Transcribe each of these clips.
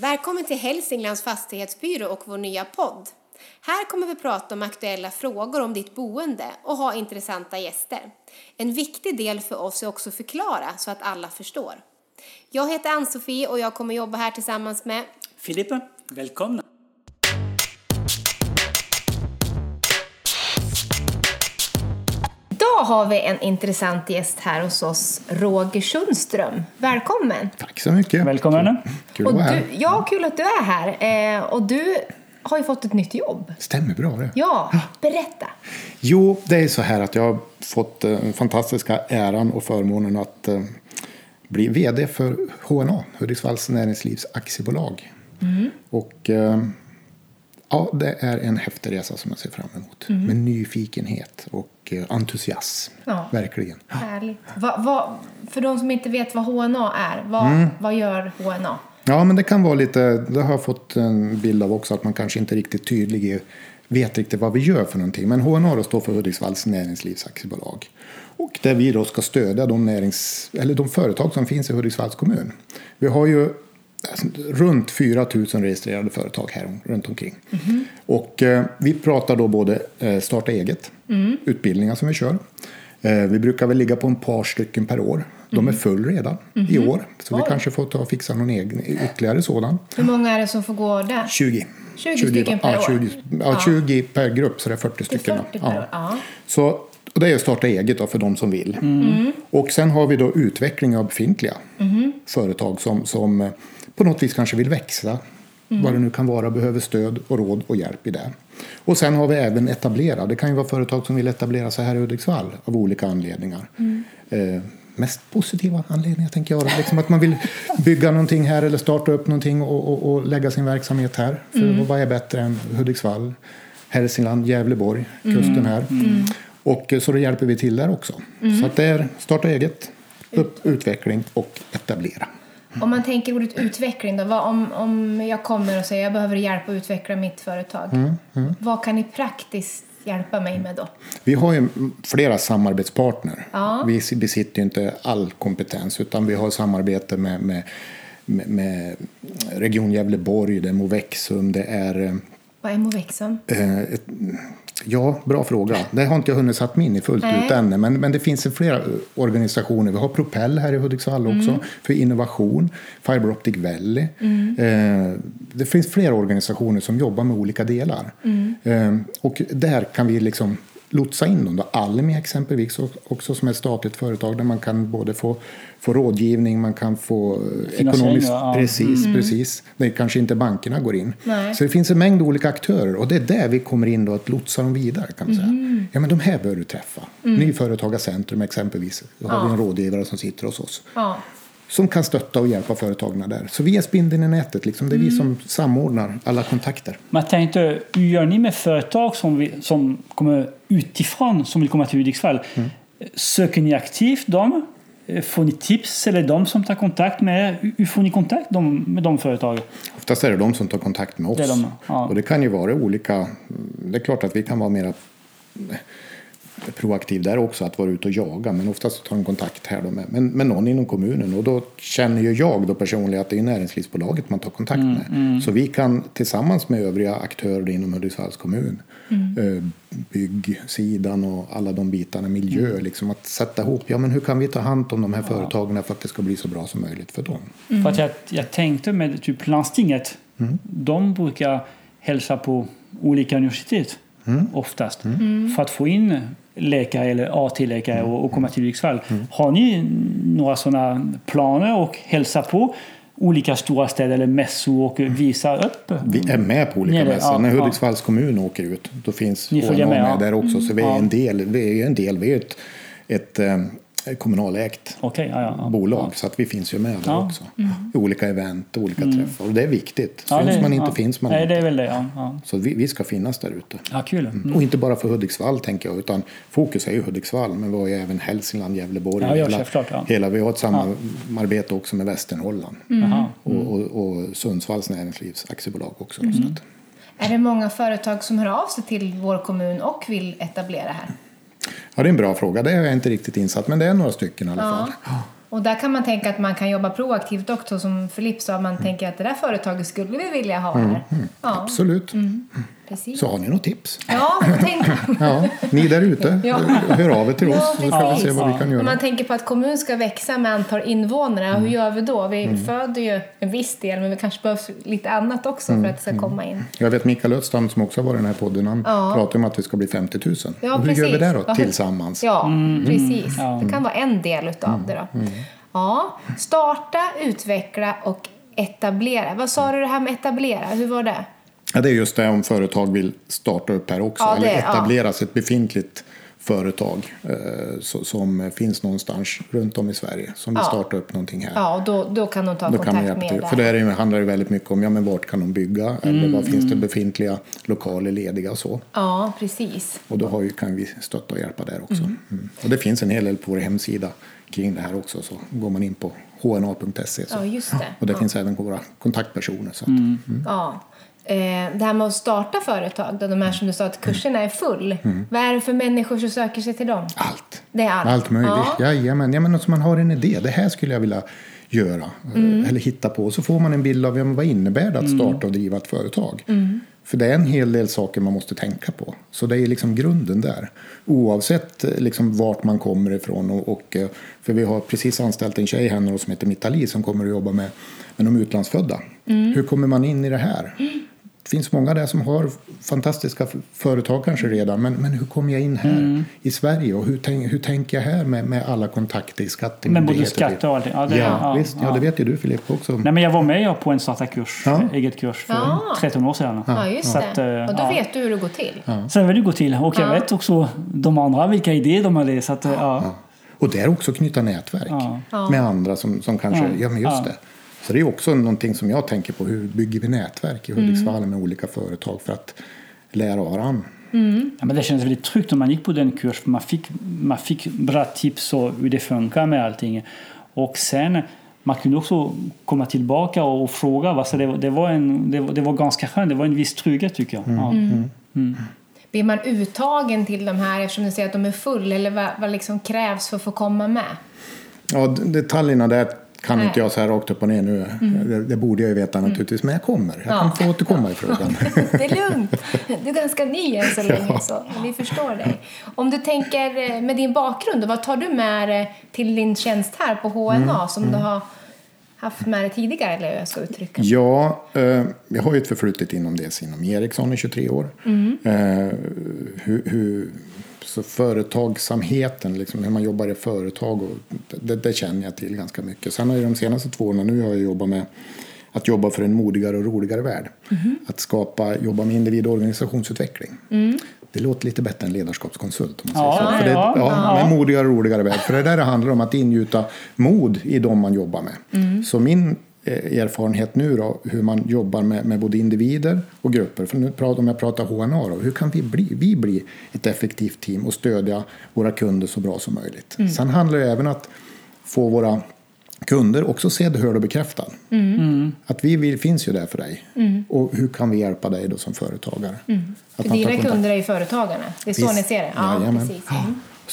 Välkommen till Hälsinglands fastighetsbyrå och vår nya podd. Här kommer vi prata om aktuella frågor om ditt boende och ha intressanta gäster. En viktig del för oss är också att förklara så att alla förstår. Jag heter Ann-Sofie och jag kommer jobba här tillsammans med Filippa, välkomna! Har vi en intressant gäst här hos oss, Roger Sundström. Välkommen! Tack så mycket. Välkommen! Kul att vara här. du, ja, kul att du är här. Eh, och du har ju fått ett nytt jobb. Stämmer bra det. Ja, berätta. Jo, det är så här att jag har fått eh, den fantastiska äran och förmånen att eh, bli VD för HNA, Hudiksvalls Näringslivs Aktiebolag. Mm. Och eh, ja, det är en häftig resa som jag ser fram emot. Med nyfikenhet och eh, entusiasm. Mm. Ja. Verkligen. Härligt. Va, va, för de som inte vet vad HNA är, vad, vad gör HNA? Ja, men det kan vara lite, det har jag fått en bild av också, att man kanske inte är riktigt tydlig i, vet riktigt vad vi gör för någonting. Men HNA då står för Hudiksvalls Näringslivs Aktiebolag. Och där vi då ska stödja de, närings, eller de företag som finns i Hudiksvalls kommun. Vi har ju runt 4 000 registrerade företag här runt omkring. Och eh, vi pratar då både eh, starta eget, utbildningar som vi kör. Eh, vi brukar väl ligga på en par stycken per år. De är full redan i år. Så vi Oj. kanske får ta och fixa någon egen, ytterligare sådan. Hur många är det som får gå där? 20. 20 stycken per ja, år. 20, ja, 20 per grupp, så det är 40 Det är stycken. 40 per år. Ja. Så och det är att starta eget då, för de som vill. Och sen har vi då utveckling av befintliga företag som, som eh, på något vis kanske vill växa. Vad det nu kan vara, behöver stöd och råd och hjälp i det. Och sen har vi även etablera. Det kan ju vara företag som vill etablera sig här i Hudiksvall av olika anledningar. Eh, mest positiva anledningar tänker jag. Liksom att man vill bygga någonting här eller starta upp någonting och, och, och lägga sin verksamhet här. För vad är bättre än Hudiksvall, Hälsingland, Gävleborg, kusten här. Och eh, så då hjälper vi till där också. Så att det är starta eget, upp, utveckling och etablera. Om man tänker ordet utveckling då, vad, om, om jag kommer och säger jag behöver hjälp att utveckla mitt företag. Vad kan ni praktiskt hjälpa mig med då? Vi har ju flera samarbetspartner. Ja. Vi besitter ju inte all kompetens utan vi har samarbete med, med, med, med Region Gävleborg, det är Movexum, det är eh, Vad är Movexum? Eh, ett, ja, bra fråga. Det har inte jag hunnit satt mig in i fullt Nej. ut ännu. Men, men det finns flera eh, organisationer. Vi har Propel här i Hudiksvall också för innovation. Fiber Optic Valley. Eh, det finns flera organisationer som jobbar med olika delar. Eh, och där kan vi liksom lotsa in dem. Då. Almi exempelvis också som är ett statligt företag där man kan både få, få rådgivning, man kan få eh, Finansiering, ekonomisk... ja. Precis, precis. Där kanske inte bankerna går in. Nej. Så det finns en mängd olika aktörer och det är där vi kommer in då att lotsa dem vidare kan man säga. Ja men de här bör du träffa. Nyföretagarcentrum exempelvis. Då har vi en rådgivare som sitter hos oss. Ja. Som kan stötta och hjälpa företagen där. Så vi är spindeln i nätet liksom. Det är vi som samordnar alla kontakter. Men jag tänkte, hur gör ni med företag som, vi, som kommer utifrån som vill komma till Hudiksvall? Söker ni aktivt dem? Får ni tips eller de som tar kontakt med er? Hur- får ni kontakt med de företagen? Oftast är det de som tar kontakt med oss. Det de, ja. Och det kan ju vara olika. Det är klart att vi kan vara mera proaktiv där också, att vara ute och jaga. Men oftast tar de kontakt här då med, med, med någon inom kommunen. Och då känner ju jag då personligen att det är näringslivsbolaget man tar kontakt med. Så vi kan tillsammans med övriga aktörer inom Hudiksvalls kommun, eh, byggsidan och alla de bitarna, miljö, liksom att sätta ihop, ja men hur kan vi ta hand om de här företagen för att det ska bli så bra som möjligt för dem? För att jag, jag tänkte med typ landstinget, de brukar hälsa på olika universitet oftast för att få in läkare eller AT-läkare och, och komma till Hudiksvall. Har ni några sådana planer och hälsa på olika stora städer eller mässor och visa upp? Vi är med på olika det, mässor. ja, När ja. Hudiksvalls kommun åker ut, då finns Ni med, med, ja. där också. Så vi är Ja. en del. Vi är en del. Vi är ett, ett eh, kommunalägt Okej, ja, ja, ja. bolag. Så att vi finns ju med där Ja. Mm. också. I olika event och olika träffar. Och det är viktigt. Ja, Syns det- man inte ja. finns man Nej, inte. det är väl det. Ja, ja. Så vi, vi ska finnas där ute. ja kul. Mm. Och inte bara för Hudiksvall tänker jag, utan fokus är ju Hudiksvall, men vi har ju även Hälsingland, Gävleborg. Ja, ja, hela, ja. hela, vi har ett samarbete också med Västernorrland. Jaha. Och, och, och Sundsvalls näringslivs aktiebolag också. Mm. Så att, Är det många företag som hör av sig till vår kommun och vill etablera här? Ja, det är en bra fråga. Det är jag inte riktigt insatt, men det är några stycken i alla Ja. fall. Ja. Och där kan man tänka att man kan jobba proaktivt också som Filip sa, man tänker att det där företaget skulle vi vilja ha här. Ja, Absolut. Precis. Så har ni något tips? Ja, tänker, Ja, ni där ute, Ja. hör av er till Ja, oss så ska vi se precis. vad vi kan om göra. man tänker på att kommun ska växa med antal invånare, hur gör vi då? Vi föder ju en viss del, men vi kanske behövs lite annat också för att det ska komma in. Jag vet Mikael Öststam som också har varit i den här podden, han Ja. pratar om att vi ska bli 50 000. Ja, och hur precis. gör vi det då tillsammans? Ja, precis. Ja. Det kan vara en del utav det då. Ja, starta, utveckla och etablera. Vad sa du det här med etablera? Hur var det? Ja, det är just det om företag vill starta upp här också, Ja, det- eller ja. etableras ett befintligt företag eh, så, som finns någonstans runt om i Sverige som vill Ja. starta upp någonting här. Ja, och då, då kan de ta Då kontakt med er För det där. är, ju- handlar det väldigt mycket om ja, men vart kan de bygga eller var finns det befintliga lokaler lediga och så. Ja, precis. Och då har ju, kan vi stötta och hjälpa där också. Mm. Och det finns en hel del på vår hemsida kring det här också. Så går man in på hna.se så. Ja, just det. och det Ja. finns även våra kontaktpersoner. Så att, Ja. Eh, det här med att starta företag, då, de här som du sa att kurserna är full. Vad är det för människor som söker sig till dem? Allt. Det är allt. Allt möjligt. Ja. Jajamän. Ja, men alltså man har en idé. Det här skulle jag vilja göra. Mm. Eller hitta på. Så får man en bild av ja, vad innebär det att starta och driva ett företag. Mm. För det är en hel del saker man måste tänka på. Så det är liksom grunden där. Oavsett eh, liksom vart man kommer ifrån. Och, och, eh, för vi har precis anställt en tjej här som heter Mitali som kommer att jobba med, med de utlandsfödda. Mm. Hur kommer man in i det här? Det finns många där som har fantastiska företag kanske redan. Men, men hur kommer jag in här Mm. i Sverige? Och hur, tänk, hur tänker jag här med, med alla kontakter i Men skattemyndigheter? både skatter och allting. Ja, det, Ja, visst. Ja, det vet ju du Filip också. Nej, men jag var med på en startarkurs, Ja. eget kurs, för Ja. 13 år sedan. Ja, just Så det. att, eh, och då ja. vet du hur det går till. Sen vill det gå till. Och jag Ja. vet också de andra vilka idéer de hade. Så att, eh, ja. Ja. Och där också knyta nätverk Ja. Ja. med andra som, som kanske, Ja. ja men just Ja. det. Så det är också någonting som jag tänker på, hur bygger vi nätverk i Hudiksvall med olika företag för att lära av varandra. Ja, men det kändes väldigt tryggt när man gick på den kursen. För man, fick, man fick bra tips om hur det funkar med allting. Och sen man kunde också komma tillbaka och fråga. Va? Så det, det, var en, det, var- det var ganska skönt. Det var en viss trygghet tycker jag. Ja. Blir man uttagen till de här eftersom du säger att de är full? Eller vad, vad liksom krävs för att få komma med? Ja, detaljerna där kan Nej. inte jag så här rakt upp och ner nu. Det, det borde jag ju veta naturligtvis, men jag kommer. Jag Ja. kan få återkomma i frågan. Det är lugnt. Du är ganska ny än så länge, så vi förstår dig. Om du tänker eh, med din bakgrund, vad tar du med dig till din tjänst här på HNA som du har haft med dig tidigare, eller jag ska uttrycka? Ja, eh, jag har ju ett förflutet inom dels inom Ericsson i 23 år. Eh, hur, hur, så företagsamheten, liksom, hur man jobbar i företag, och det, det känner jag till ganska mycket. Sen har jag de senaste två åren nu har jag jobbat med att jobba för en modigare och roligare värld. Att skapa, jobba med individ och organisationsutveckling. Det låter lite bättre än ledarskapskonsult. Om man Ja, säger så. För det, ja, ja. Men modigare och roligare värld. För det där handlar om att ingjuta mod i de man jobbar med. Så min erfarenhet nu då, hur man jobbar med, med både individer och grupper. För nu pratar, om jag pratar HNA då, hur kan vi bli, vi bli ett effektivt team och stödja våra kunder så bra som möjligt. Sen handlar det även om att få våra kunder också sedd, hörd och bekräftad. Att vi vill, finns ju där för dig. Och hur kan vi hjälpa dig då som företagare? Att För dina kunder är ju företagarna. Det är så Visst. ni ser det? Ja, Jajamän. precis.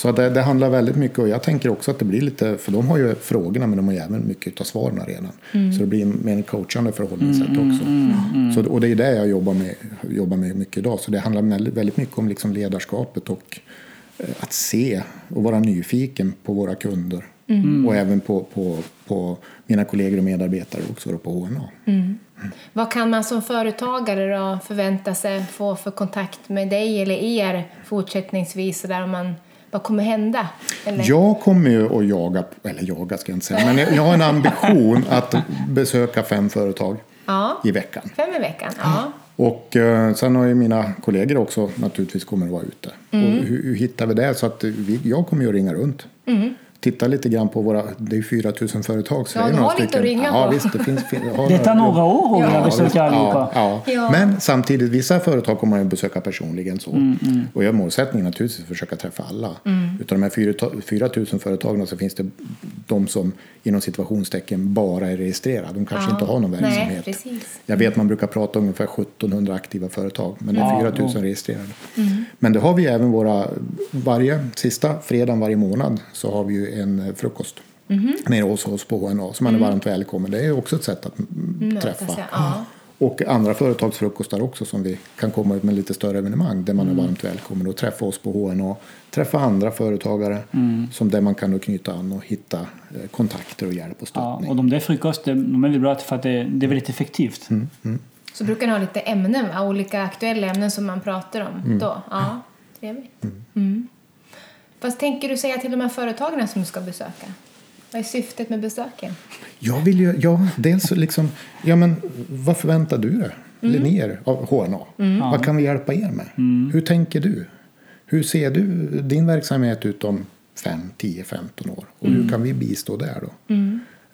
Mm. Så det, det handlar väldigt mycket och jag tänker också att det blir lite, för de har ju frågorna men de har ju även mycket av svaren redan. Mm. Så det blir mer en coachande förhållningssätt också. Så, och det är det jag jobbar med, jobbar med mycket idag. Så det handlar väldigt, väldigt mycket om liksom ledarskapet och eh, att se och vara nyfiken på våra kunder. Mm. Och även på, på, på mina kollegor och medarbetare också då på HNA. Vad kan man som företagare då förvänta sig få för kontakt med dig eller er fortsättningsvis? Så där man, vad kommer hända? Eller? Jag kommer ju att jaga, eller jaga ska jag inte säga, men jag har en ambition att besöka fem företag Ja. i veckan. Fem i veckan? Ja. Och eh, sen har ju mina kollegor också naturligtvis kommer att vara ute. Mm. Och hur, hur hittar vi det? Så att vi, jag kommer ju att ringa runt. Titta lite grann på våra, det är ju 4 000 företag. Så Ja, det är du några har lite att ringa ja, på. Visst, det finns, fin- har Det tar några år att Ja. besöka allihopa. Ja, ja. Ja. Men samtidigt, vissa företag kommer man ju besöka personligen. Så. Mm, Och jag har målsättningen naturligtvis att försöka träffa alla. Mm. Utav de här 4 4 000 företagen så finns det de som inom situationstecken bara är registrerade. De kanske Ja. inte har någon Nej, verksamhet. precis. Jag vet man brukar prata om ungefär 1700 aktiva företag, men det är Ja, 4 000 jo. registrerade. Mm. Men det har vi även våra, varje sista fredag varje månad så har vi ju en eh, frukost. nere hos oss på HNA. Så man är varmt välkommen. Det är också ett sätt att mm, träffa. Ja. Ja. Och andra företagsfrukostar också som vi kan komma ut med lite större evenemang där man är varmt välkommen och träffa oss på HNA. Träffa andra företagare som där man kan då knyta an och hitta eh, kontakter och hjälp och Ja, stöttning. och de där frukoster, de är väl bra för att det, det är väldigt effektivt. Så brukar ni ha lite ämnen, olika aktuella ämnen som man pratar om då? Ja, trevligt. Mm. Vad tänker du säga till de här företagen som du ska besöka? Vad är syftet med besöken? Jag vill ju, ja, dels liksom, ja men vad förväntar du dig, Linnér, av HNA? Vad kan vi hjälpa er med? Hur tänker du? Hur ser du din verksamhet ut om 5, 10, 15 år? Och hur kan vi bistå där då?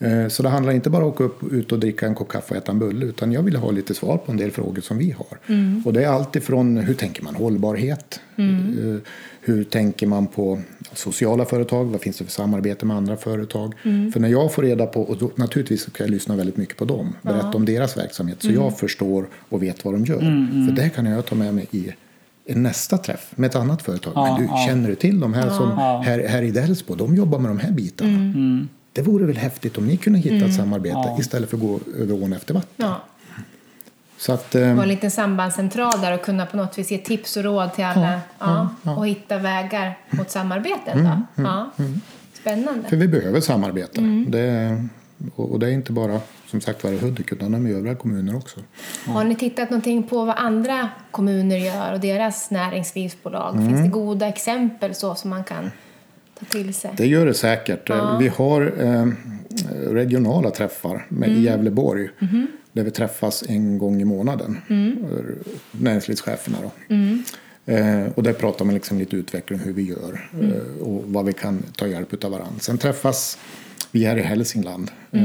Eh, Så det handlar inte bara om att åka upp, ut och dricka en kopp kaffe och äta en bulle utan jag vill ha lite svar på en del frågor som vi har. Och det är allt ifrån hur tänker man hållbarhet? Eh, Hur tänker man på sociala företag? Vad finns det för samarbete med andra företag? För när jag får reda på, och då, naturligtvis ska jag lyssna väldigt mycket på dem, berätta om deras verksamhet så jag förstår och vet vad de gör. För det kan jag ta med mig i nästa träff med ett annat företag. Ja, Men du, ja. känner du till de här som här, här i Delsbo? De jobbar med de här bitarna. Det vore väl häftigt om ni kunde hitta ett samarbete Ja. istället för att gå över ån efter vatten. Ja, Så att, eh, ha en liten sambandscentral där och kunna på något vis ge tips och råd till alla ja, och hitta vägar mot samarbetet. Då. Ja. Spännande. för vi behöver samarbeta. Det, och det är inte bara som sagt var i Hudik utan i övriga kommuner också. Har ni tittat någonting på vad andra kommuner gör och deras näringslivsbolag? Finns det goda exempel så som man kan ta till sig? Det gör det säkert. Vi har eh, regionala träffar med, i Gävleborg där vi träffas en gång i månaden. Eh, Näringslivscheferna då. Eh, och där pratar man liksom lite utveckling hur vi gör eh, och vad vi kan ta hjälp av varandra. Sen träffas vi här i Hälsingland. Eh,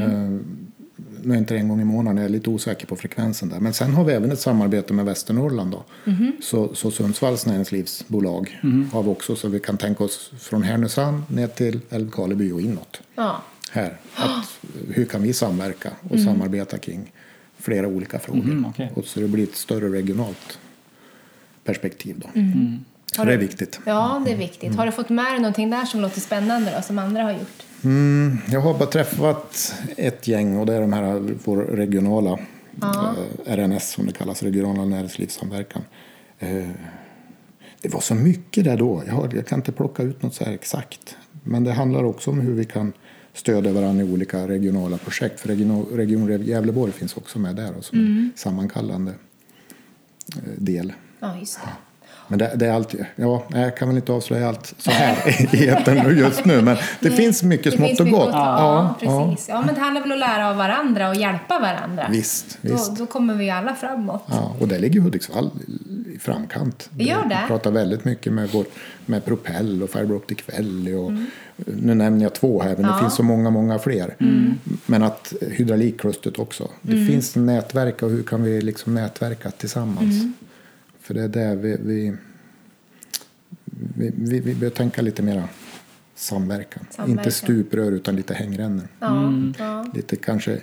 nu är inte det en gång i månaden, jag är lite osäker på frekvensen där. Men sen har vi även ett samarbete med Västernorrland då. Så, så Sundsvalls näringslivsbolag har vi också så vi kan tänka oss från Härnösand ner till Älvkarleby och inåt. Ja. Här. Att, hur kan vi samverka och samarbeta kring flera olika frågor. Mhm, okej. och så det blir ett större regionalt perspektiv då. Mm. Så det är viktigt. ja, det är viktigt. Har du fått med dig någonting där som låter spännande då, som andra har gjort? Mm, jag har bara träffat ett gäng och det är de här vår regionala eh, RNS som det kallas, regionala näringslivssamverkan. Eh, det var så mycket där då. Jag, har, jag kan inte plocka ut något så här exakt. Men det handlar också om hur vi kan stödja varandra i olika regionala projekt. För Region, region Gävleborg finns också med där och som en sammankallande eh, del. Ja, just det. Men det, det är alltid, ja, nej, jag kan väl inte avslöja allt så här i etern nu just nu. Men det finns mycket Det smått finns och gott. ta- Ja, precis. Ja, men det handlar väl om att lära av varandra och hjälpa varandra. Visst, Då, visst. då kommer vi alla framåt. Ja, och där ligger Hudiksvall i framkant. Det gör det? Vi pratar väldigt mycket med, vår, med Propell och Fiber Optic Valley. Och, Nu nämner jag två här, men det Mm. Ja. finns så många, många fler. Men att hydraulikklustret också. Det Mm. finns nätverk och hur kan vi liksom nätverka tillsammans? Mm. För det är där vi, vi, vi, vi, vi bör tänka lite mera samverkan. Samverkan. Inte stuprör utan lite hängrännor. Ja, ja. Lite kanske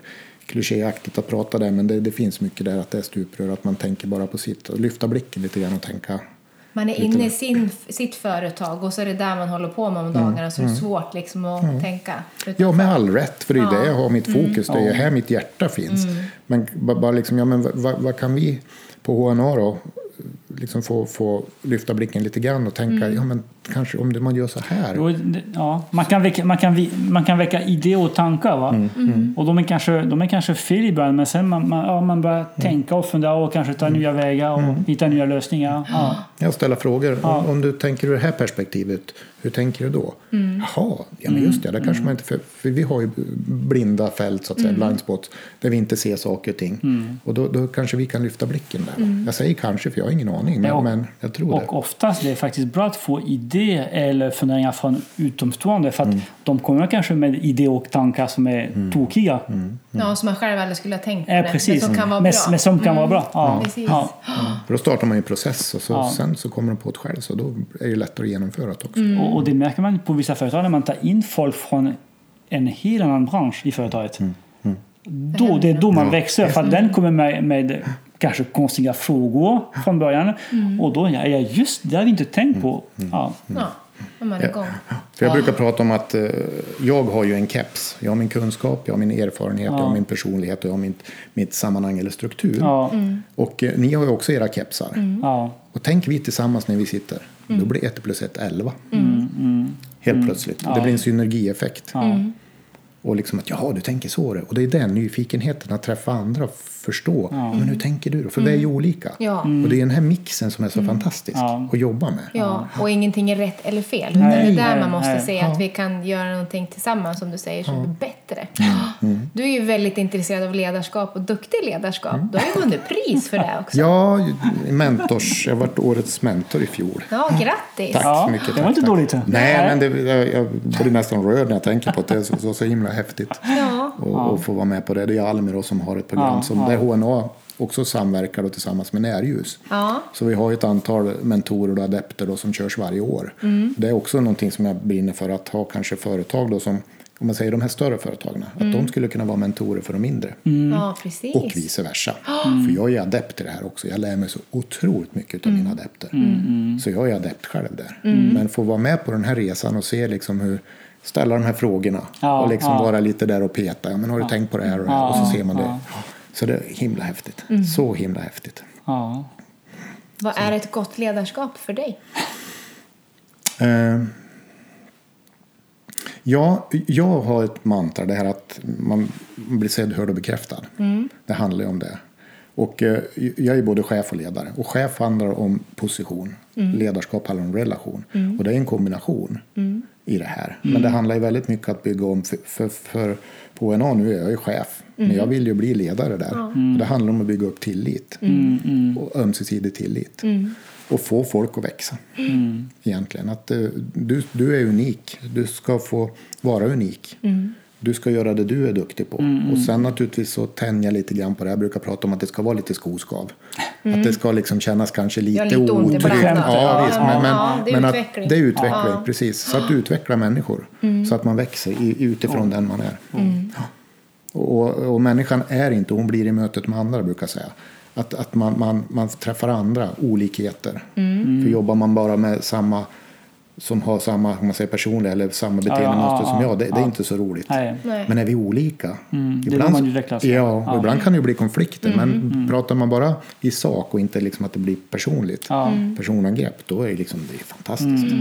klichéaktigt att prata där men det, det finns mycket där att det är stuprör. Att man tänker bara på sitt och lyfta blicken lite grann och tänka. Man är inne i sin, sitt företag och så är det där man håller på med om dagarna så det är svårt liksom att tänka. Ja, med all rätt, för det är det jag har mitt fokus. Det är Ja. här mitt hjärta finns. Men ba- bara liksom, ja, men vad, vad kan vi på HNA då liksom få, få lyfta blicken lite grann och tänka, ja men kanske om det man gör så här. Jo, det- Ja, man, kan väcka, man, kan, man kan väcka idéer och tankar. Va? Mm, Och de är, kanske, de är kanske fel i början men sen man, man, ja, man börjar Mm. tänka och fundera och kanske ta nya vägar och hitta nya lösningar. Ja. Jag ställer frågor. Ja. Om, om du tänker ur det här perspektivet, hur tänker du då? Mm. Jaha, ja men just det, där kanske man inte... För, för vi har ju blinda fält, så att säga, Mm. blind spots, där vi inte ser saker och ting. Och då, då kanske vi kan lyfta blicken där. Mm. Jag säger kanske, för jag har ingen aning, men, Ja, och- men jag tror det. Och oftast det är faktiskt bra att få idéer eller funderingar från utomstående för att Mm. de kommer kanske med idéer och tankar som är tokiga. Ja, som man själv aldrig skulle ha tänkt på Ja, det, precis. men som kan vara Men- bra. men som kan vara bra. Ja. Precis. Ja. För då startar man ju en process och så, Ja. sen så kommer de på det själv, så då är det lättare att genomföra det också. Mm. Och, och det märker man på vissa företag när man tar in folk från en helt annan bransch i företaget. Mm. Då, det är då man växer för att den kommer med, med kanske konstiga frågor från början. Och då, ja, ja just det har vi inte tänkt på. Ja. Ja. När man är igång. För jag brukar prata om att eh, jag har ju en keps. Jag har min kunskap, jag har min erfarenhet, jag har min personlighet och jag har mitt, mitt sammanhang eller struktur. Ja. Och eh, ni har ju också era kepsar. Ja. Och tänk vi tillsammans när vi sitter. Då blir 1 plus 1 11. Helt plötsligt. Det blir en synergieffekt. Och liksom att jaha, du tänker så. det. Och det är den nyfikenheten att träffa andra och förstå. Men hur tänker du då? För vi är ju olika. Ja. Och det är den här mixen som är så fantastisk Ja. att jobba med. Ja, och ingenting är rätt eller fel. Utan Nej, det är där nej, man måste se att vi kan göra någonting tillsammans, som du säger, som blir bättre. Du är ju väldigt intresserad av ledarskap och duktig ledarskap. Du har ju vunnit pris för det också. Ja, mentors. Jag har varit årets mentor i fjol. Ja, grattis! Tack Ja, så mycket. det var tack, inte tack. dåligt. Nej, Nej. men det, jag, jag blir nästan rörd när jag tänker på att det är så, så, så himla häftigt. Ja. Och, och få vara med på det. Det är Almi då som har ett program Ja, som ja. där HNA också samverkar då tillsammans med Närljus. Ja. Så vi har ett antal mentorer och adepter då som körs varje år. Mm. Det är också någonting som jag brinner för att ha kanske företag då som om man säger de här större företagen, att Mm. de skulle kunna vara mentorer för de mindre. ja, precis. Och vice versa. För jag är adept i det här också. Jag lär mig så otroligt mycket av mina adepter. Så jag är adept själv där. Men få vara med på den här resan och se liksom hur ställa de här frågorna Ja, och liksom ja. vara lite där och peta. Ja, men har du tänkt på det här och det här? Och så ser man det. Så det är himla häftigt. Så himla häftigt. Ja. Vad är ett gott ledarskap för dig? Eh, ja, jag har ett mantra, det här att man blir sedd, hörd och bekräftad. Det handlar ju om det. Och eh, jag är både chef och ledare. Och chef handlar om position. Ledarskap handlar om relation. Och det är en kombination i det här. Men det handlar ju väldigt mycket att bygga om. För, för, för på HNA nu är jag ju chef. Men jag vill ju bli ledare där. Och det handlar om att bygga upp tillit. Och ömsesidig tillit. Och få folk att växa. Egentligen. Att eh, du, du är unik. Du ska få vara unik. Du ska göra det du är duktig på. Och sen naturligtvis så tänja lite grann på det. Jag brukar prata om att det ska vara lite skoskav. Att det ska liksom kännas kanske lite, lite otryggt. Ja, Ja, visst. ja, Men, men, ja, det är men att utveckling. det är utveckling, precis. Så att utveckla människor. Så att man växer i, utifrån den man är. Ja. Och, och människan är inte, hon blir i mötet med andra brukar jag säga. Att, att man, man, man träffar andra olikheter. För jobbar man bara med samma som har samma man säger, personliga eller samma beteendemönster ja, som ja, jag, det, det är inte så roligt. Nej. Men är vi olika? det vill man utvecklas. ja, Ja. ibland kan det ju bli konflikter. Men pratar man bara i sak och inte liksom att det blir personligt, Ja. personangrepp, då är det, liksom, det är fantastiskt.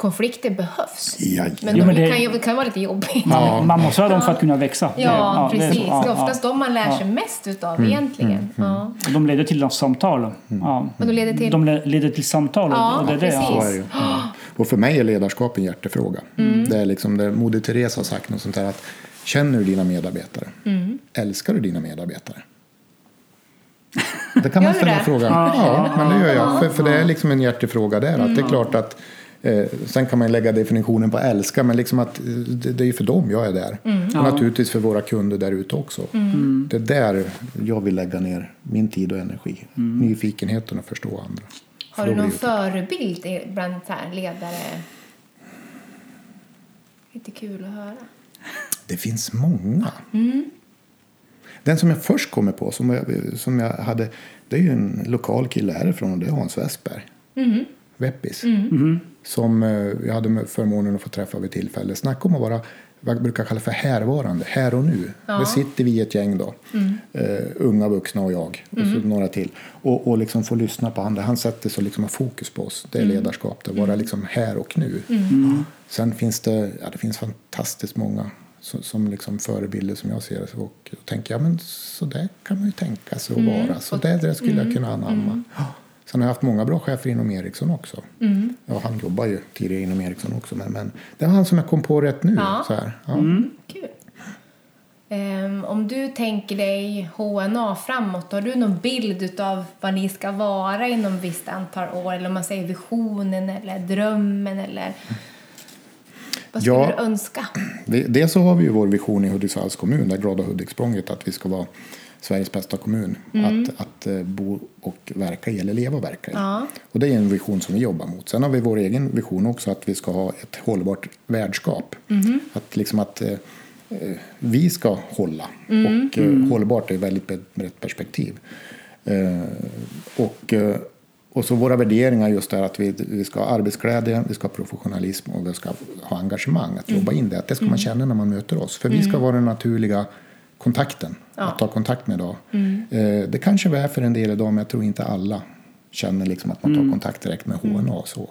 Konflikter behövs. Jajamän. Men Jo, de men det- kan, ju, kan vara lite jobbigt. Man, man måste ha dem för att kunna växa. Ja, Det- det är precis. Det är Ja, oftast de man lär sig mest utav egentligen. Ja. ja. De leder till samtal. Ja. Och de leder till- De le- leder till samtal. och- Ja, och det är precis. Så är det ju. Ja. Och för mig är ledarskap en hjärtefråga. Det är liksom det Moder Teresa har sagt något sånt där att känner du dina medarbetare? Älskar du dina medarbetare? Det kan man ställa frågan. Ja, men det gör jag. För, för det är liksom en hjärtefråga där. Att det är klart att Eh, sen kan man lägga definitionen på älska, men liksom att eh, det, det är ju för dem jag är där. Och naturligtvis för våra kunder där ute också. Det är där jag vill lägga ner min tid och energi. Nyfikenheten att förstå andra. Har För du någon förebild bland så här ledare? Lite kul att höra. Det finns många. Den som jag först kommer på, som jag, som jag hade, det är ju en lokal kille härifrån och det är Hans Westberg. Weppis. Som eh, jag hade förmånen att få träffa vid tillfälle. Snacka om att vara vad jag brukar kalla för härvarande, här och nu. Där sitter vi i ett gäng då, eh, unga vuxna och jag och så några till. Och, och liksom få lyssna på andra. Han sätter så liksom har fokus på oss. Det är ledarskap, det vara liksom här och nu. Sen finns det, ja, det finns fantastiskt många som, som liksom förebilder som jag ser. Och då tänker jag, men så där kan man ju tänka sig att vara. Så där, där skulle jag kunna anamma. Sen har jag haft många bra chefer inom Ericsson också. Ja, han jobbar ju tidigare inom Ericsson också. Men, men det var han som jag kom på rätt nu. Ja. Så här. Ja. Kul. Ehm, om du tänker dig HNA framåt, har du någon bild av vad ni ska vara inom ett visst antal år? Eller om man säger visionen eller drömmen eller vad skulle Ja. du önska? Det- Dels så har vi ju vår vision i Hudiksvalls kommun, det glada Hudiksprånget, att vi ska vara Sveriges bästa kommun att, att eh, bo och verka i, eller leva och verka i. Ja. Och det är en vision som vi jobbar mot. Sen har vi vår egen vision också, att vi ska ha ett hållbart värdskap. Att liksom att eh, eh, vi ska hålla. Och eh, hållbart är ett väldigt brett perspektiv. Eh, och eh, och så våra värderingar just är att vi, vi ska ha arbetsglädje, vi ska ha professionalism och vi ska ha engagemang. Att jobba in det, att det ska man känna när man möter oss. För vi ska vara den naturliga kontakten, att ta kontakt med idag. Eh, det kanske vi är för en del idag, men jag tror inte alla känner liksom att man tar kontakt direkt med HNA. och Så.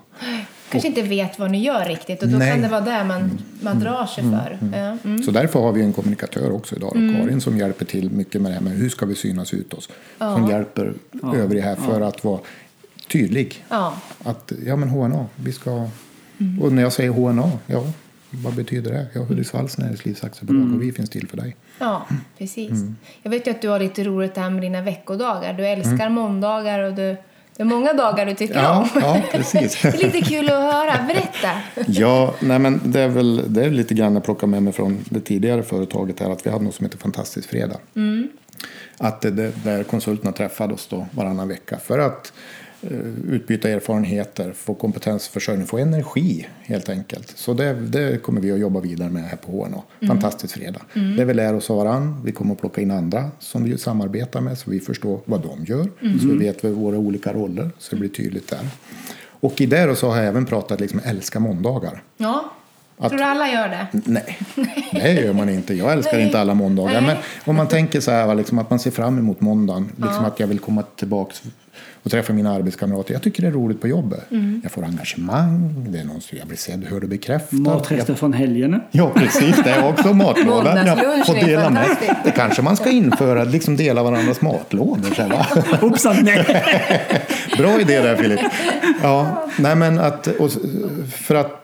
Kanske inte vet vad ni gör riktigt och då Nej. kan det vara där man, man drar sig för. Ja. Mm. Så därför har vi en kommunikatör också idag, då, Karin, som hjälper till mycket med det här med hur ska vi synas ut oss. Som hjälper övriga här för att vara tydlig. Ja. Att, ja men HNA, vi ska... Och när jag säger HNA, ja, vad betyder det? Ja, Hudiksvalls näringslivsaktiebolag och vi finns till för dig. Ja, precis. Jag vet ju att du har lite roligt det här med dina veckodagar. Du älskar måndagar och du, det är många dagar du tycker Ja, om. ja precis. Det är lite kul att höra. Berätta. Ja, nej men det är väl det är lite grann jag plockar med mig från det tidigare företaget här att vi hade något som heter Fantastisk fredag. Att det, det, där konsulterna träffade oss då varannan vecka för att utbyta erfarenheter, få kompetensförsörjning, få energi helt enkelt. Så det, det kommer vi att jobba vidare med här på HNA. Fantastisk fredag. Det vi lär oss av varann. Vi kommer att plocka in andra som vi samarbetar med så vi förstår vad de gör. Så vi vet våra olika roller så det blir tydligt där. Och i det så har jag även pratat liksom älska måndagar. Ja. Att- Tror du alla gör det? Nej, det gör man inte. Jag älskar Nej. inte alla måndagar. Nej. Men om man tänker så här, liksom, att man ser fram emot måndagen. Liksom att jag vill komma tillbaka och träffa mina arbetskamrater. Jag tycker det är roligt på jobbet. Mm. Jag får engagemang, det är någon som jag blir sedd, hörd och bekräftad. Matrester från helgerna. Ja, precis. Det är också matlådan. Måndagslunchen får dela med. Det kanske man ska införa, liksom dela varandras matlådor. Så här, va? Hoppsan, nej! Bra idé där Filip. Ja, nej men att, och, för att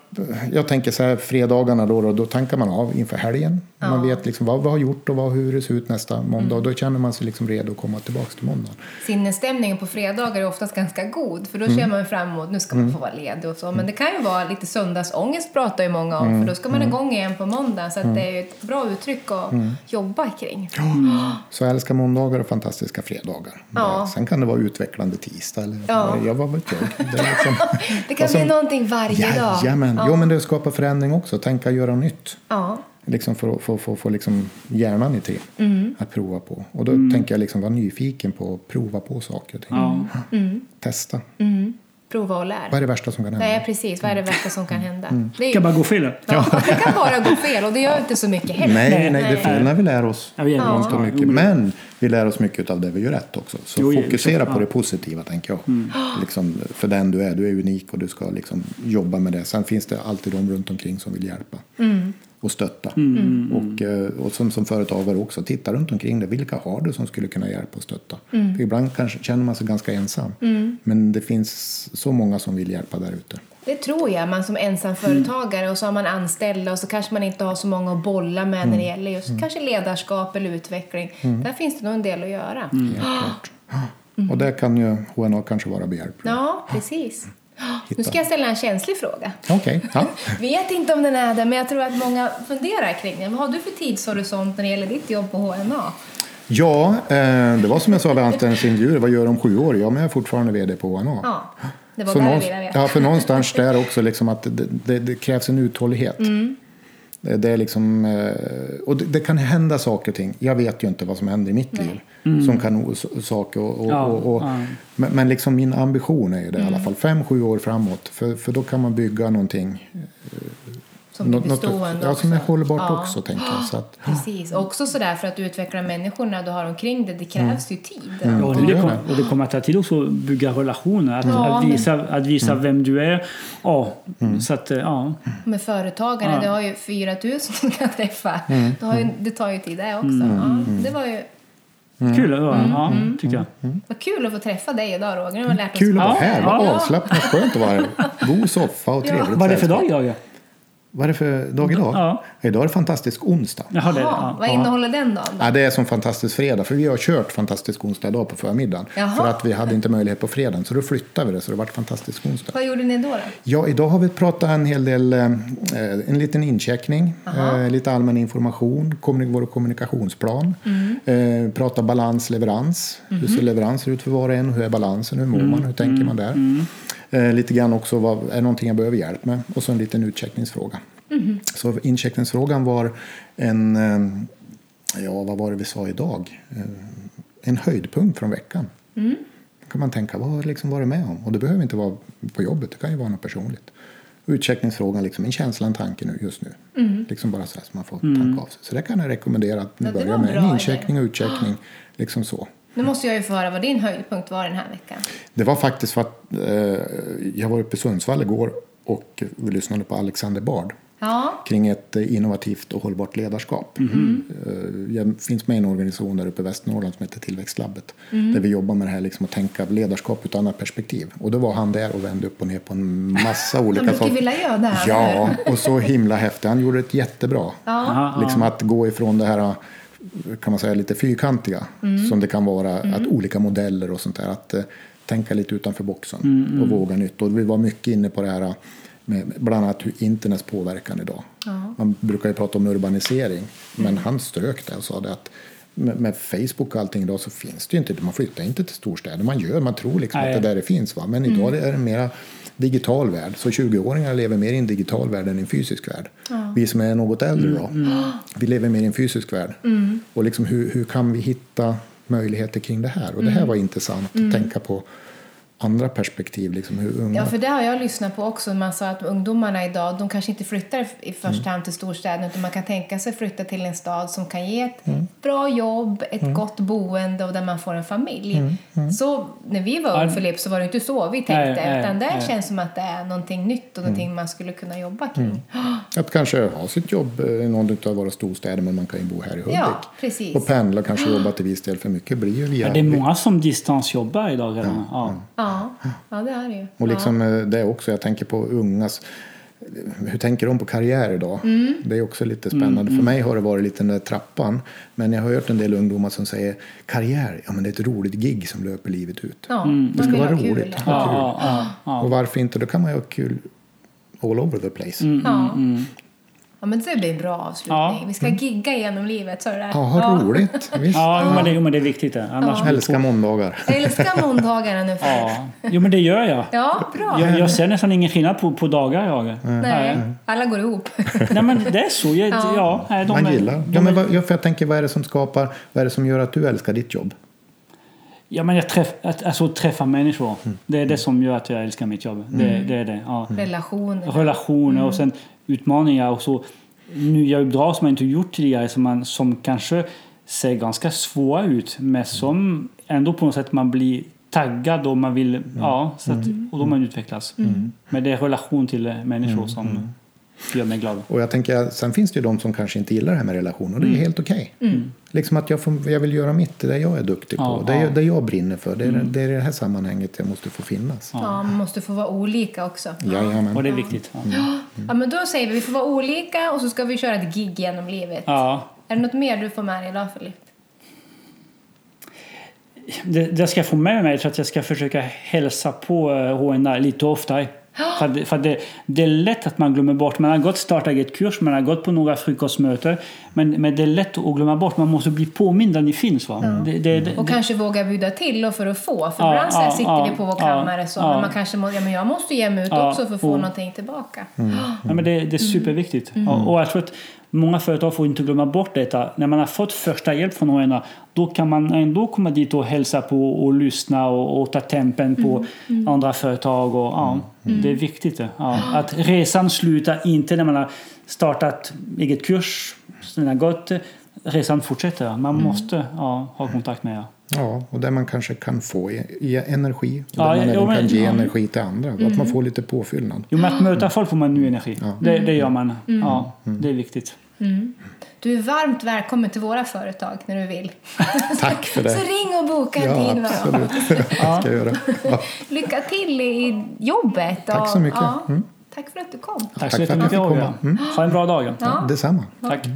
jag tänker så här, fredagarna då, då, då tankar man av inför helgen. Man vet liksom vad vi har gjort och vad, hur det ser ut nästa måndag. Och då känner man sig liksom redo att komma tillbaka till måndagen. Sinnesstämningen på fredagar är oftast ganska god för då Mm. man fram emot nu ska man få vara ledig och så. Men det kan ju vara lite söndagsångest pratar ju många om Mm. för då ska man igång igen på måndag så att det är ju ett bra uttryck att Mm. jobba kring. Så jag älskar måndagar och fantastiska fredagar. Ja. Sen kan det vara utvecklande tisdag eller Ja. jag vad vet jag. Det, liksom, Det kan som- bli någonting varje dag. Jajamän. Ja. Jo men det skapar förändring också. Tänka göra nytt. Ja. Liksom för att få, få, få liksom hjärnan i till Mm. att prova på. Och då tänker jag liksom vara nyfiken på att prova på saker och ting. Ja. Testa. Prova och lär. Vad är det värsta som kan hända? Nej, precis. Vad är det värsta som kan hända? Det, är, kan bara gå fel. ja, det kan bara gå fel och det gör inte så mycket heller. Nej, nej, det är fel när vi lär oss Ja, vi ja. mycket. Men vi lär oss mycket av det vi gör rätt också. Så Jo, ja, fokusera exakt, på ja. det positiva, tänker jag. Liksom, för den du är. Du är unik och du ska liksom jobba med det. Sen finns det alltid de runt omkring som vill hjälpa. Och stötta. Och, eh, och som, som företagare också, titta runt omkring dig. Vilka har du som skulle kunna hjälpa och stötta? För ibland kanske känner man sig ganska ensam. Men det finns så många som vill hjälpa där ute. Det tror jag, man som ensamföretagare och så har man anställda och så kanske man inte har så många att bolla med när det gäller just kanske ledarskap eller utveckling. Där finns det nog en del att göra. Klart. Och där kan ju HNA kanske vara behjälplig. Ja, precis. Nu ska jag ställa en känslig fråga. Okej, ja. Vet inte om den är det, men jag tror att många funderar kring den. Vad har du för tidshorisont när det gäller ditt jobb på HNA? Ja, eh, det var som jag sa vid anställningsintervjuer. Vad gör du om sju år? Ja, men jag är fortfarande vd på ONA. Ja, det var Så någonstans, veta. ja, för någonstans där också liksom att det, det, det krävs en uthållighet. Mm. Det, är liksom, eh, och det, det kan hända saker och ting. Jag vet ju inte vad som händer i mitt liv. Som kan o- s- saker och, och, Ja, och, och, ja. Men, men liksom min ambition är ju det i Mm. alla fall. Fem, sju år framåt. För, för då kan man bygga någonting. Som blir bestående Ja, som är också. hållbart Ja. också tänker jag. Så att, Precis. Och också sådär för att utveckla människorna du har omkring dig, det krävs ju tid. Ja, och, det det kommer, och det kommer att ta tid också att bygga relationer, att, Ja, att visa, att visa vem du är. Ja, så att, eh, ja. Med företagarna, Ja. du har ju 4 000 som du kan träffa. Mm. Du har ju, det tar ju tid det också. Ja, det var ju Kul, ja, ja, tycker jag. vad kul att få träffa dig idag Roger. Nu har lärt oss kul att vara här. Vad ja. avslappnat skönt att vara här. God soffa och trevligt. Vad är det för dag, Jörgen? Vad är det för dag idag? Ja. Idag är det fantastisk onsdag. Jaha, det, ja, vad innehåller den dagen då? Ja, det är som fantastisk fredag, för vi har kört fantastisk onsdag idag på förmiddagen. Jaha. För att vi hade inte möjlighet på fredagen, så då flyttade vi det så det vart fantastisk onsdag. Vad gjorde ni då? då? Ja, idag har vi pratat en hel del, eh, en liten incheckning, eh, lite allmän information, kommunik- vår kommunikationsplan, Mm. eh, prata balans, leverans. Hur ser leveranser ut för var och en? Hur är balansen? Hur mår man? Hur tänker man där? Eh, lite grann också, vad, är det någonting jag behöver hjälp med? Och så en liten utcheckningsfråga. Så incheckningsfrågan var en, eh, ja vad var det vi sa idag? Eh, En höjdpunkt från veckan. kan kan man tänka, vad har liksom varit med om? Och det behöver inte vara på jobbet, det kan ju vara något personligt. Utcheckningsfrågan, liksom en känsla, en tanke nu, just nu. Mm. Liksom bara så här så man får tanka av sig. Så det kan jag rekommendera att ni Ja, börjar med. En incheckning och utcheckning, liksom så. Nu måste jag ju få höra vad din höjdpunkt var den här veckan. Det var faktiskt för att eh, jag var uppe i Sundsvall igår och vi lyssnade på Alexander Bard Ja, kring ett eh, innovativt och hållbart ledarskap. Eh, Jag finns med i en organisation där uppe i Västernorrland som heter Tillväxtlabbet. Där vi jobbar med det här liksom att tänka ledarskap ur ett annat perspektiv. Och då var han där och vände upp och ner på en massa olika mycket vill jag göra där, Ja, och så himla häftigt. Han gjorde det jättebra. Aha, Liksom att gå ifrån det här kan man säga lite fyrkantiga som det kan vara, att olika modeller och sånt där. Att eh, tänka lite utanför boxen och våga nytt. Och vi var mycket inne på det här med bland annat hur internets påverkan idag. Man brukar ju prata om urbanisering, men han strök det och sa det att med, med Facebook och allting idag så finns det ju inte, man flyttar inte till storstäder. Man gör, man tror liksom Nej. att det där det finns. Va? Men idag är det mera digital värld. Så 20-åringar lever mer i en digital värld än i en fysisk värld. Vi som är något äldre då, vi lever mer i en fysisk värld. Och liksom hur, hur kan vi hitta möjligheter kring det här? Och det här var intressant att tänka på andra perspektiv. Liksom hur unga... Ja, för det har jag lyssnat på också. Man sa att ungdomarna idag, de kanske inte flyttar i första hand till storstäderna utan man kan tänka sig flytta till en stad som kan ge ett bra jobb, ett gott boende och där man får en familj. Så när vi var unga Filip så var det inte så vi tänkte Nej, nej, utan det nej. känns som att det är någonting nytt och någonting man skulle kunna jobba kring. Att kanske ha sitt jobb eh, i någon av våra storstäder men man kan ju bo här i Hudik. Ja, precis. Och pendla och kanske jobba till viss del för mycket blir ju via... Ja, det är många som distansjobbar idag redan. Ja. Ja, ja det är det ju. Och liksom eh, det också, jag tänker på ungas hur tänker de på karriär idag? Mm. Det är också lite spännande. För mig har det varit lite den där trappan. Men jag har hört en del ungdomar som säger karriär, ja men det är ett roligt gig som löper livet ut. Ja, Det ska vara kul. roligt. Ja, Ha kul. ja, ja, ja. Och varför inte? Då kan man ju ha kul all over the place. Ja. ja, men det blir en bra avslutning. Ja. Vi ska gigga genom livet, du det? Ja, ha roligt. Visst. Ja, jo, men det, jo, men det är viktigt. Det. Annars blir Älskar måndagar. Jag älskar måndagarna nu. för. Ja. Jo, men det gör jag. Ja, bra. Jag, jag ser nästan ingen skillnad på, på dagar. Jag. Nej, alla går ihop. Nej, men det är så. Jag, ja. nej, de Man är- gillar. de Ja, men är- vad, ja, för jag tänker, vad är det som skapar, vad är det som gör att du älskar ditt jobb? Ja, men jag träff, att, alltså, träffa människor. Det är det som gör att jag älskar mitt jobb. Det, det är det. Ja. Relationer. Relationer och sen utmaningar. Och så nya uppdrag som man inte gjort tidigare som, man, som kanske ser ganska svåra ut men som ändå på något sätt man blir taggad och man vill, ja, så att, och då man utvecklas. Men det är relation till människor som gör mig glad. Och jag tänker, sen finns det ju de som kanske inte gillar det här med relationer och det är helt okej. Liksom att jag, får, jag vill göra mitt, det jag är duktig på, Ja, det, ja. jag- det jag brinner för. Det är, det är det här sammanhanget jag måste få finnas. Ja, man måste få vara olika också. Jajamän. Och det är viktigt. Ja. Ja, men då säger vi vi får vara olika och så ska vi köra ett gig genom livet. Ja. Är det något mer du får med dig idag, Filip? Det, det ska jag få med mig så att jag ska försöka hälsa på eh, HNR lite oftare. För, att- för att det, det är lätt att man glömmer bort. Man har gått starta eget kurs, man har gått på några frukostmöten. Men, men det är lätt att glömma bort. Man måste bli påmind att ni finns. Va? Det, det, det, Och kanske våga bjuda till och för att få. För Ja, ibland ja, sitter ja, vi på vår kammare så, men man kanske må, ja, men jag måste ge mig ut också för att få och- någonting tillbaka. Ja, men det, det är superviktigt. Och, och jag tror att många företag får inte glömma bort detta. När man har fått första hjälp från någon då kan man ändå komma dit och hälsa på och lyssna och, och ta tempen på andra företag. Och, ja, Det är viktigt. Ja. Att resan slutar inte när man har startat eget kurs, den har gått, resan fortsätter. Man måste ja, ha kontakt med er. Ja, och där man kanske kan få i, i energi. Och Ja, där man jo, även men- kan ge ja. energi till andra. Att man får lite påfyllnad. Jo, med att möta folk får man ny energi. Det, det gör man. Ja, det är viktigt. Du är varmt välkommen till våra företag när du vill. Tack för det. Så ring och boka en Ja, tid. absolut. Det ska göra. Ja, Lycka till i jobbet. Tack och- så mycket. Ja, Mm. Tack för att du kom. Tack, Tack så för att Roger. komma. Ha en bra dag. Ja. detsamma. Tack. Tack.